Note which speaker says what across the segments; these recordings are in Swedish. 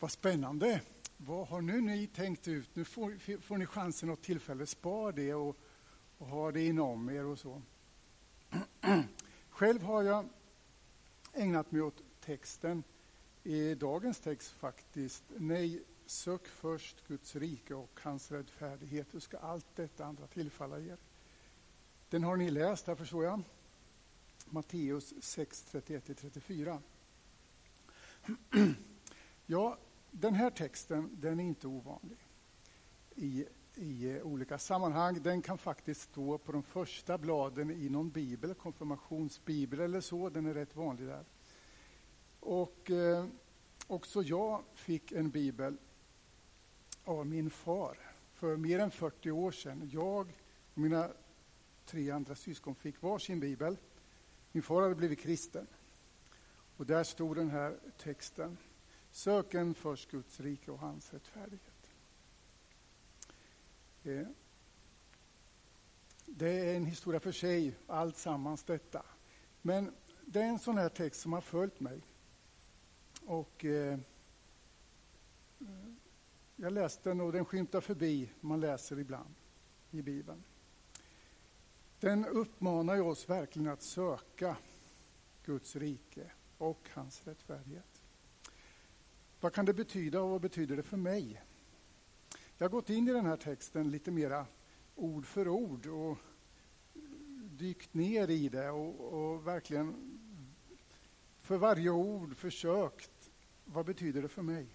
Speaker 1: Vad spännande! Vad har nu ni tänkt ut? Nu får, får ni chansen och tillfälle. Spar det och, och ha det inom er och så. Själv har jag ägnat mig åt texten i dagens text faktiskt. Nej, sök först Guds rike och hans rättfärdighet, Hur ska allt detta andra tillfalla er. Den har ni läst här förstår jag. Matteus 6, 31-34. Ja, den här texten den är inte ovanlig i, i eh, olika sammanhang. Den kan faktiskt stå på de första bladen i någon bibel, konfirmationsbibel eller så. Den är rätt vanlig där. Och eh, också jag fick en bibel av min far för mer än 40 år sedan. Jag och mina tre andra syskon fick varsin bibel. Min far hade blivit kristen. Och där stod den här texten. Sök en först Guds rike och hans rättfärdighet. Eh, det är en historia för sig, allt sammans detta. Men det är en sån här text som har följt mig. Och eh, jag läste den och den skymtar förbi, man läser ibland i Bibeln. Den uppmanar oss verkligen att söka Guds rike och hans rättfärdighet. Vad kan det betyda och vad betyder det för mig? Jag har gått in i den här texten lite mera ord för ord och dykt ner i det och, och verkligen för varje ord försökt, vad betyder det för mig?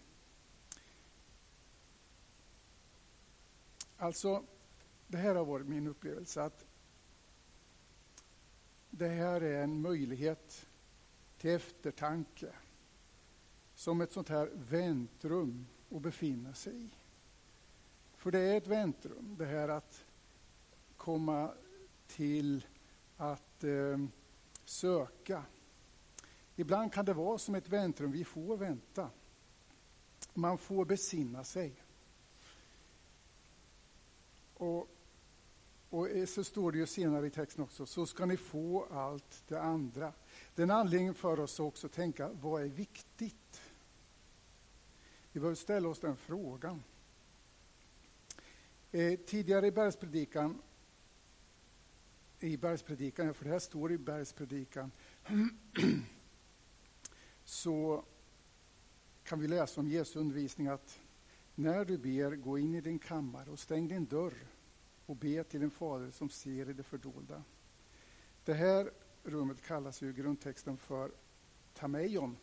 Speaker 1: Alltså, det här har varit min upplevelse att det här är en möjlighet till eftertanke som ett sånt här väntrum att befinna sig i. För det är ett väntrum, det här att komma till att eh, söka. Ibland kan det vara som ett väntrum, vi får vänta. Man får besinna sig. Och, och så står det ju senare i texten också, så ska ni få allt det andra. Det är en anledning för oss också att tänka, vad är viktigt? Vi behöver ställa oss den frågan. Eh, tidigare i bergspredikan, i bergspredikan, för det här står i bergspredikan, så kan vi läsa om Jesu undervisning att när du ber, gå in i din kammare och stäng din dörr och be till din fader som ser i det fördolda. Det här rummet kallas ju grundtexten för Tameion.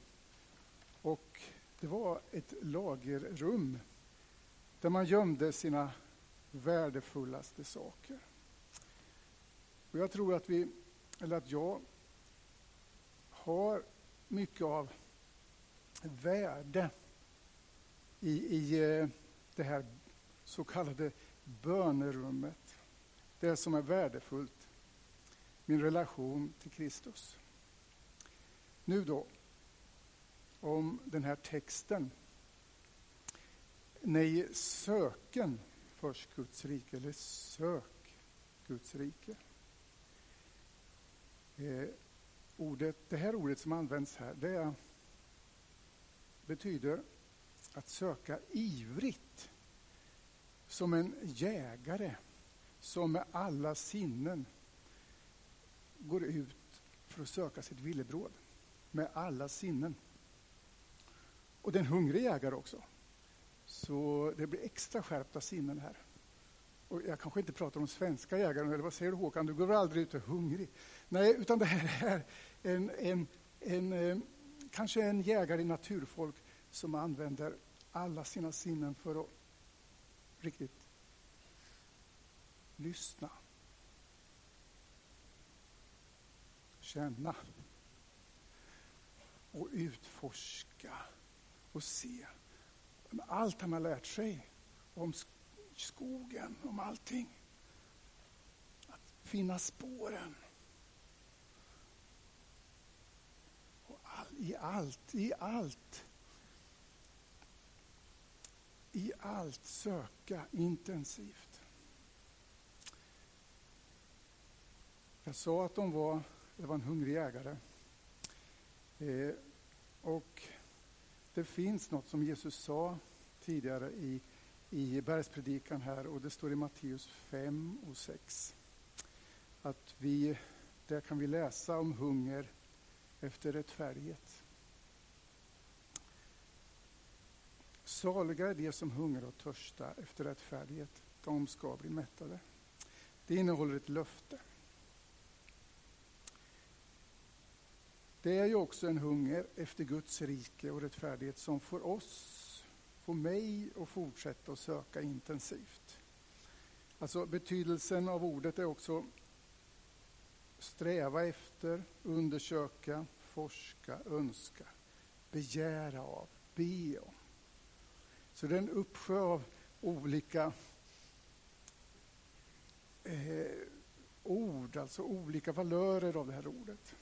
Speaker 1: Och det var ett lagerrum där man gömde sina värdefullaste saker. Och jag tror att vi, eller att jag, har mycket av värde i, i eh, det här så kallade bönerummet. Det som är värdefullt, min relation till Kristus. Nu då, om den här texten. Nej, söken först Guds rike, eller sök Guds rike. Eh, ordet, det här ordet som används här, det betyder att söka ivrigt. Som en jägare som med alla sinnen går ut för att söka sitt villebråd. Med alla sinnen. Och det är en hungrig jägare också. Så det blir extra skärpta sinnen här. Och jag kanske inte pratar om svenska jägare, eller vad säger du Håkan? Du går väl aldrig ut och är hungrig? Nej, utan det här är en, en, en, eh, kanske en jägare i naturfolk som använder alla sina sinnen för att riktigt lyssna. Känna. Och utforska och se. Allt han har lärt sig om skogen, om allting. Att finna spåren. Och all, I allt, i allt i allt söka intensivt. Jag sa att de var, det var en hungrig jägare. Eh, och det finns något som Jesus sa tidigare i, i bergspredikan här och det står i Matteus 5 och 6. Att vi, där kan vi läsa om hunger efter rättfärdighet. Saliga är de som hungrar och törstar efter rättfärdighet. De ska bli mättade. Det innehåller ett löfte. Det är ju också en hunger efter Guds rike och rättfärdighet som får oss, får mig att fortsätta att söka intensivt. Alltså betydelsen av ordet är också sträva efter, undersöka, forska, önska, begära av, be om. Så det är en uppsjö av olika eh, ord, alltså olika valörer av det här ordet.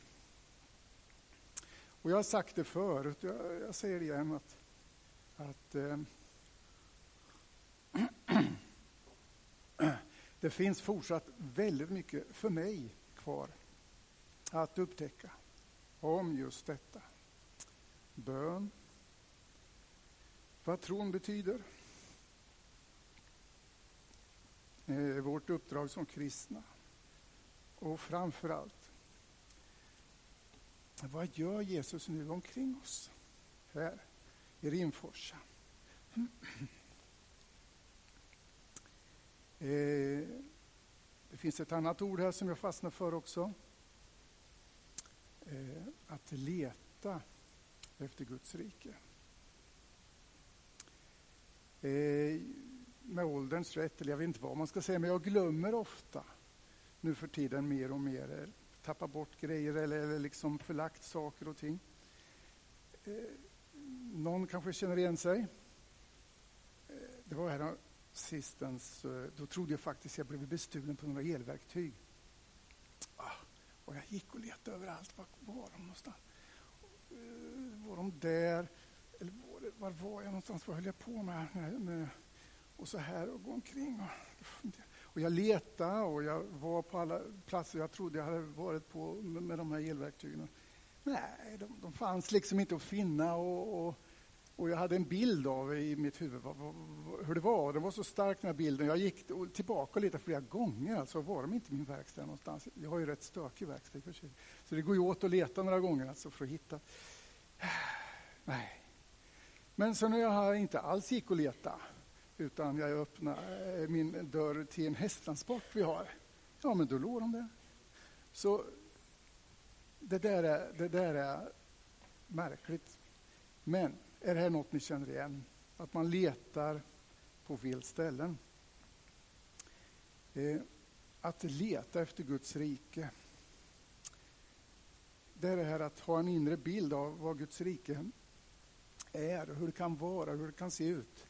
Speaker 1: Och jag har sagt det förut, jag, jag säger det igen att, att eh, det finns fortsatt väldigt mycket för mig kvar att upptäcka om just detta. Bön, vad tron betyder. Eh, vårt uppdrag som kristna. Och framför allt, vad gör Jesus nu omkring oss här i Rimforsa? Eh, det finns ett annat ord här som jag fastnar för också. Eh, att leta efter Guds rike. Eh, med ålderns rätt, eller jag vet inte vad man ska säga, men jag glömmer ofta nu för tiden mer och mer. Tappat bort grejer eller, eller liksom förlagt saker och ting. Eh, någon kanske känner igen sig. Eh, det var här sistens, eh, då trodde jag faktiskt jag blev bestulen på några elverktyg. Ah, och jag gick och letade överallt. Var var de någonstans? Eh, var de där? Eller var, var var jag någonstans? Vad höll jag på med? med, eh, med och så här och gå omkring. Och, och jag letade och jag var på alla platser jag trodde jag hade varit på med, med de här elverktygen. Nej, de, de fanns liksom inte att finna. och, och och jag hade en bild av i mitt huvud vad, vad, hur det var. Den var så stark den här bilden. Jag gick tillbaka lite flera gånger. Alltså var de inte i min verkstad någonstans? Jag har ju rätt stökig verkstad för sig. Så det går ju åt att leta några gånger alltså för att hitta. Nej. Men så när jag inte alls gick och letade utan jag öppnade eh, min dörr till en hästtransport vi har. Ja, men då låg de där. Så det där är, det där är märkligt. Men är det här något ni känner igen? Att man letar på fel ställen. Eh, att leta efter Guds rike. Det är det här att ha en inre bild av vad Guds rike är, hur det kan vara, hur det kan se ut.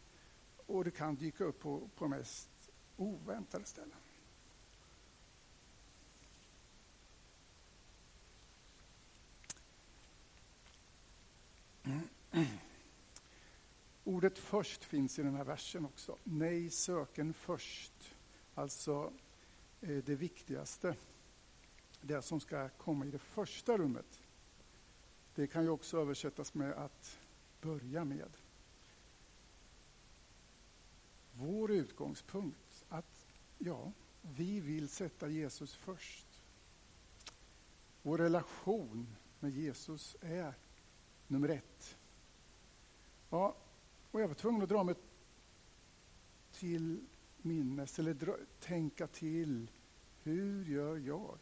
Speaker 1: Och det kan dyka upp på, på mest oväntade ställen. Ordet först finns i den här versen också. Nej, söken först. Alltså eh, det viktigaste. Det som ska komma i det första rummet. Det kan ju också översättas med att börja med. Vår utgångspunkt att ja, vi vill sätta Jesus först. Vår relation med Jesus är nummer ett. Ja, och jag var tvungen att dra mig till minnes, eller dra, tänka till. Hur gör jag?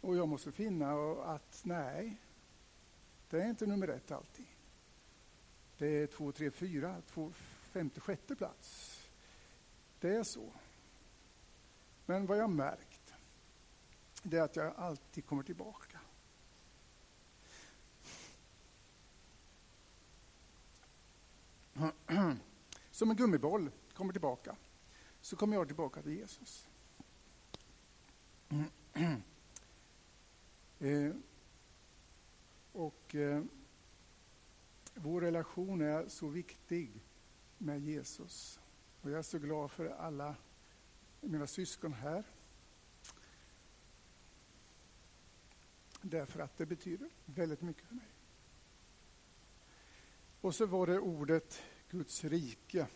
Speaker 1: Och jag måste finna att nej, det är inte nummer ett alltid. Det är två, tre, fyra, två, femte, sjätte plats. Det är så. Men vad jag märkt, det är att jag alltid kommer tillbaka. Som en gummiboll kommer tillbaka, så kommer jag tillbaka till Jesus. Eh, och eh, vår relation är så viktig med Jesus. Och jag är så glad för alla mina syskon här. Därför att det betyder väldigt mycket för mig. Och så var det ordet Guds rike.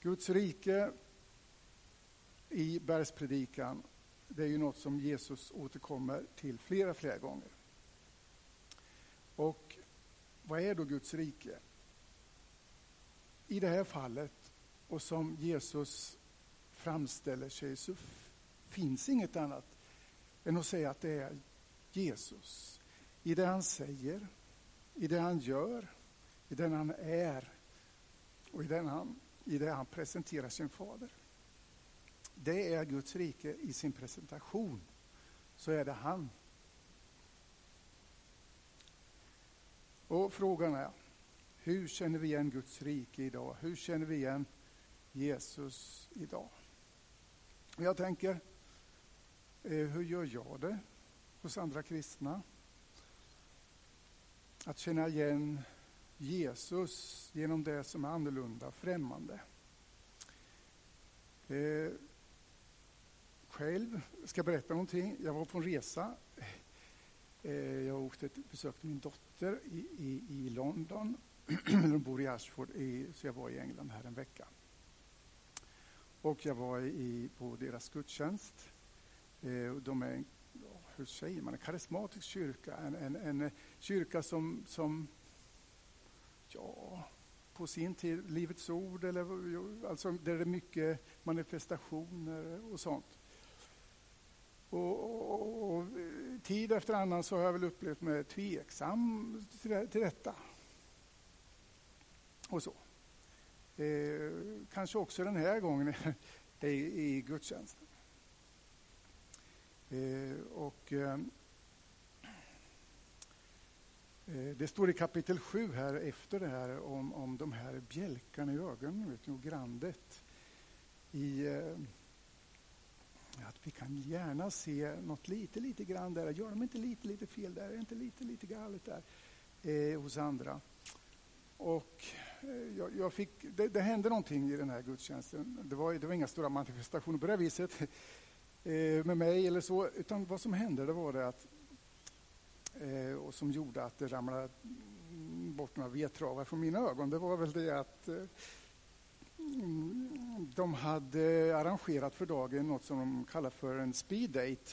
Speaker 1: Guds rike i bergspredikan, det är ju något som Jesus återkommer till flera, flera gånger. Och vad är då Guds rike? I det här fallet, och som Jesus framställer sig, så finns inget annat än att säga att det är Jesus. I det han säger, i det han gör, i den han är och i, den han, i det han presenterar sin fader. Det är Guds rike i sin presentation. Så är det han. Och frågan är, hur känner vi igen Guds rike idag? Hur känner vi igen Jesus idag? Jag tänker, eh, hur gör jag det hos andra kristna? Att känna igen Jesus genom det som är annorlunda, främmande. Eh, själv ska jag berätta någonting. Jag var på en resa. Eh, jag åkte besökte min dotter i, i, i London. De bor i Ashford, i, så jag var i England här en vecka. Och jag var i, på deras gudstjänst. Eh, de är, hur säger man, en karismatisk kyrka. En, en, en kyrka som, som, ja, på sin tid, Livets Ord, eller, alltså där det är mycket manifestationer och sånt. Och, och, och, tid efter annan så har jag väl upplevt mig tveksam till, till detta. Och så. Eh, kanske också den här gången i, i gudstjänsten. Eh, och, eh, eh det står i kapitel 7 här efter det här om, om de här bjälkarna i ögonen, vet ni, och grandet. I, eh, att vi kan gärna se något lite, lite grann där. Gör de inte lite, lite fel där? Är inte lite, lite galet där eh, hos andra? Och eh, jag, jag, fick, det, det, hände någonting i den här gudstjänsten. Det var, det var inga stora manifestationer på det viset eh, med mig eller så, utan vad som hände det var det att eh, och som gjorde att det ramlade bort några vedtravar från mina ögon. Det var väl det att eh, de hade arrangerat för dagen något som de kallar för en speed date.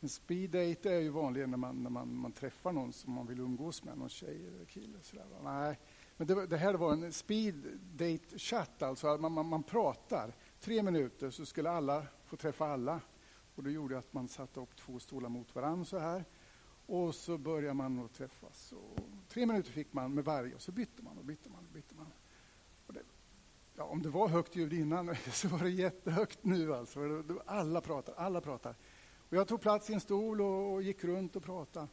Speaker 1: En speed date är ju vanligen när man, när man, man träffar någon som man vill umgås med, någon tjej eller kille. Sådär. Nej, men det, det, här var en speed date chatt, alltså man, man, man pratar. Tre minuter så skulle alla få träffa alla. Och det gjorde att man satte upp två stolar mot varandra så här. Och så började man att träffas. Och tre minuter fick man med varje och så bytte man och bytte man och bytte man ja, om det var högt ljud innan så var det jättehögt nu. Alltså. Alla pratar, alla pratar. Och jag tog plats i en stol och, och gick runt och pratade.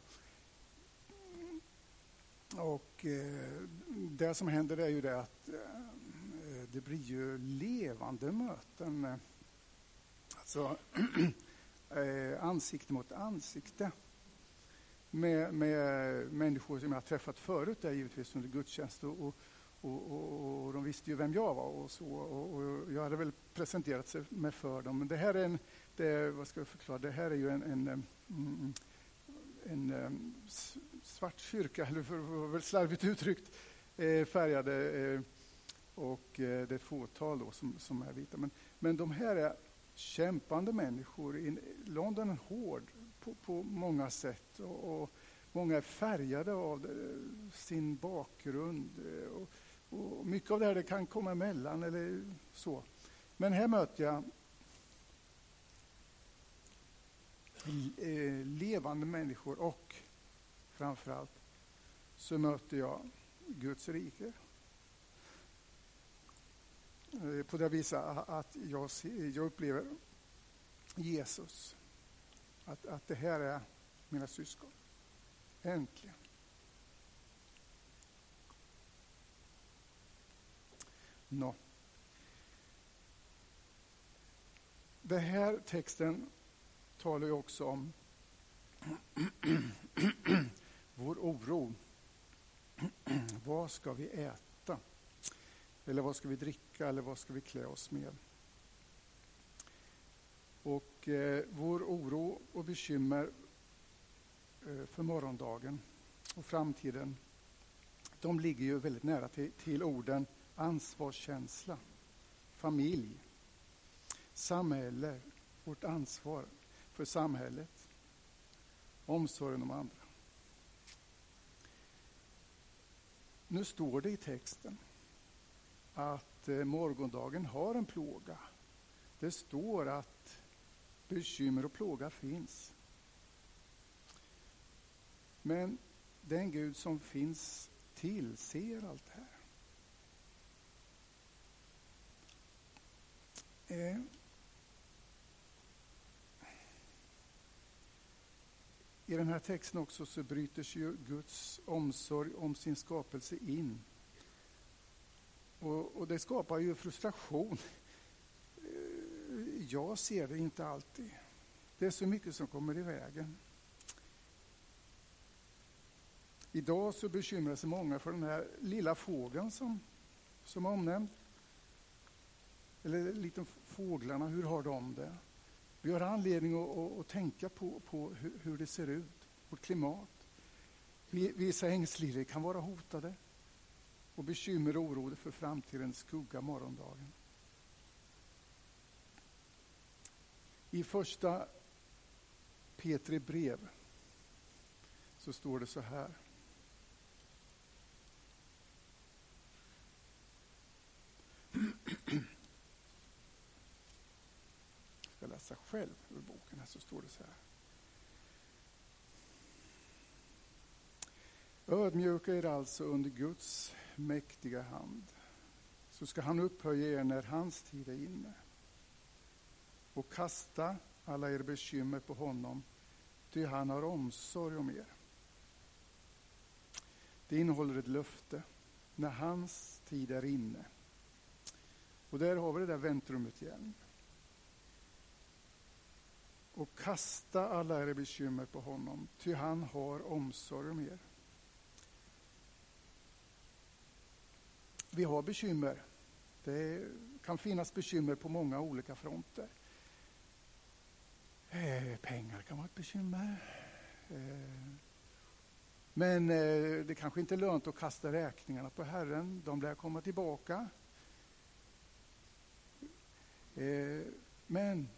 Speaker 1: Och eh, det som händer är ju det att eh, det blir ju levande möten. Alltså eh, ansikte mot ansikte. Med, med människor som jag har träffat förut där givetvis under gudstjänst. Och, och och, och, och, de visste ju vem jag var och så. Och, och, jag hade väl presenterat mig för dem. Men det här är en, det, vad ska jag förklara, det här är ju en, en, mm, en, mm, en, mm, svart kyrka, eller för för, slarvigt uttryckt, eh, färgade. Eh, och eh, det är ett fåtal då som, som är vita. Men, men de här är kämpande människor. In, London är hård på, på många sätt. Och, och, många är färgade av sin bakgrund. Eh, och, och mycket av det här det kan komma emellan eller så. Men här möter jag eh, levande människor och framförallt så möter jag Guds rike. Eh, på det viset att jag, jag upplever Jesus. Att, att det här är mina syskon. Äntligen. Nå. Den här texten talar ju också om vår oro. vad ska vi äta? Eller vad ska vi dricka? Eller vad ska vi klä oss med? Och eh, vår oro och bekymmer eh, för morgondagen och framtiden, de ligger ju väldigt nära till, till orden ansvarskänsla, familj, samhälle, vårt ansvar för samhället, omsorgen om andra. Nu står det i texten att eh, morgondagen har en plåga. Det står att bekymmer och plåga finns. Men den Gud som finns tillser allt det här. Eh. I den här texten också så bryter sig ju Guds omsorg om sin skapelse in. Och, och det skapar ju frustration. Eh, jag ser det inte alltid. Det är så mycket som kommer i vägen. Idag så bekymrar sig många för den här lilla fågeln som, som är omnämnd. Eller lite fåglarna, hur har de det? Vi har anledning att, att, att tänka på, på hur, hur, det ser ut, vårt klimat. Vissa ängsligheter kan vara hotade och bekymmer och oro för framtiden skugga morgondagen. I första Petri brev så står det så här. Läsa själv ur boken, här så står det så här. Ödmjuka er alltså under Guds mäktiga hand, så ska han upphöja er när hans tid är inne. Och kasta alla er bekymmer på honom, ty han har omsorg om er. Det innehåller ett löfte. När hans tid är inne och där har vi det där väntrummet igen. Och kasta alla era bekymmer på honom, ty han har omsorg om er. Vi har bekymmer. Det kan finnas bekymmer på många olika fronter. Eh, pengar kan vara ett bekymmer. Eh, men eh, det kanske inte är lönt att kasta räkningarna på Herren. De lär komma tillbaka. Eh, men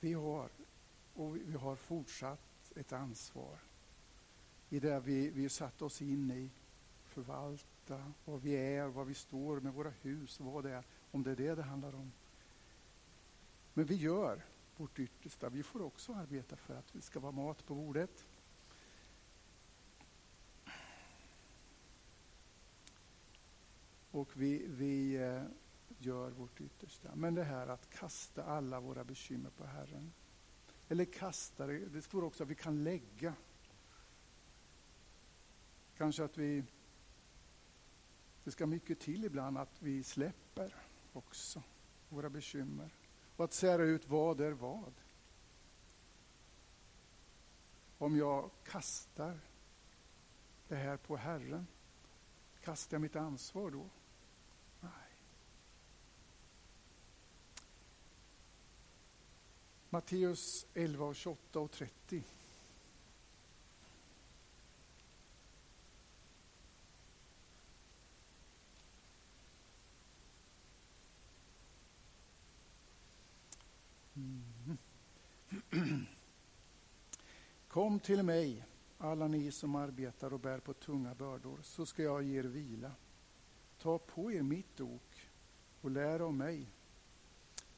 Speaker 1: vi har, och vi har fortsatt ett ansvar i det vi, vi satt oss in i, förvalta vad vi är, vad vi står med våra hus, vad det är, om det är det det handlar om. Men vi gör vårt yttersta. Vi får också arbeta för att det ska vara mat på bordet. Och vi, vi eh, gör vårt yttersta. Men det här att kasta alla våra bekymmer på Herren. Eller kasta det, det står också att vi kan lägga. Kanske att vi, det ska mycket till ibland att vi släpper också våra bekymmer. Och att sära ut vad är vad. Om jag kastar det här på Herren, kastar jag mitt ansvar då? Matteus 11, och 28 och 30. Mm. Kom till mig, alla ni som arbetar och bär på tunga bördor, så ska jag ge er vila. Ta på er mitt ok och lär av mig,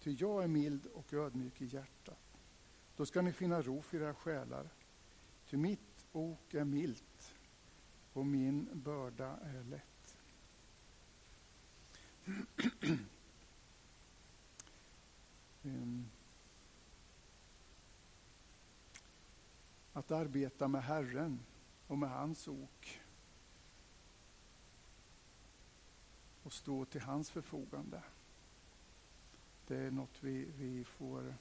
Speaker 1: Ty jag är mild och ödmjuk i hjärtat. Då ska ni finna ro för era själar. Ty mitt ok är milt och min börda är lätt. Ehm. Att arbeta med Herren och med hans ok och stå till hans förfogande det är något vi, vi får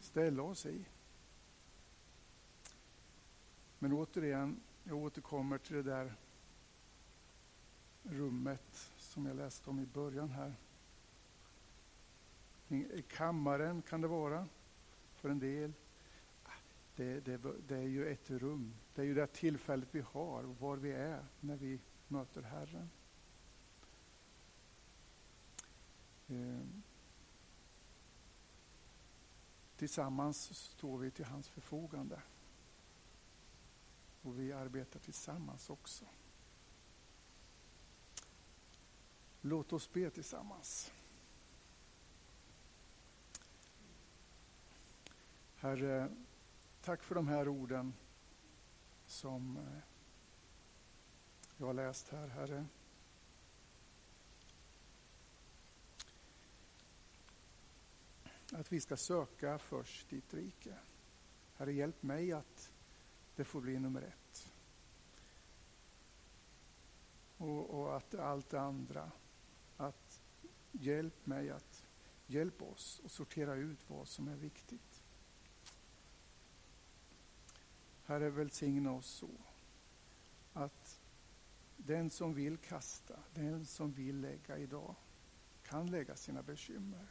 Speaker 1: ställa oss i. Men återigen, jag återkommer till det där rummet som jag läste om i början här. I kammaren kan det vara för en del, ah, det, det, det, är ju ett rum. Det är ju det tillfället vi har, var vi är när vi möter Herren. Eh, tillsammans står vi till hans förfogande. Och vi arbetar tillsammans också. Låt oss be tillsammans. Herre, tack för de här orden som eh, jag har läst här, Herre. Att vi ska söka först ditt rike. Herre, hjälp mig att det får bli nummer ett. Och, och att allt det andra, att hjälp mig att Hjälp oss att sortera ut vad som är viktigt. Herre, välsigna oss så att den som vill kasta, den som vill lägga idag, kan lägga sina bekymmer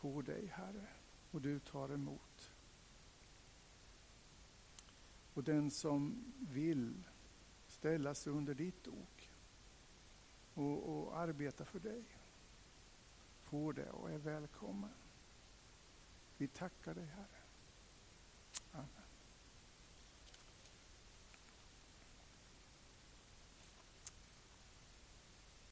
Speaker 1: på dig, Herre, och du tar emot. Och den som vill ställa sig under ditt ok och, och arbeta för dig, får det och är välkommen. Vi tackar dig, Herre. Amen.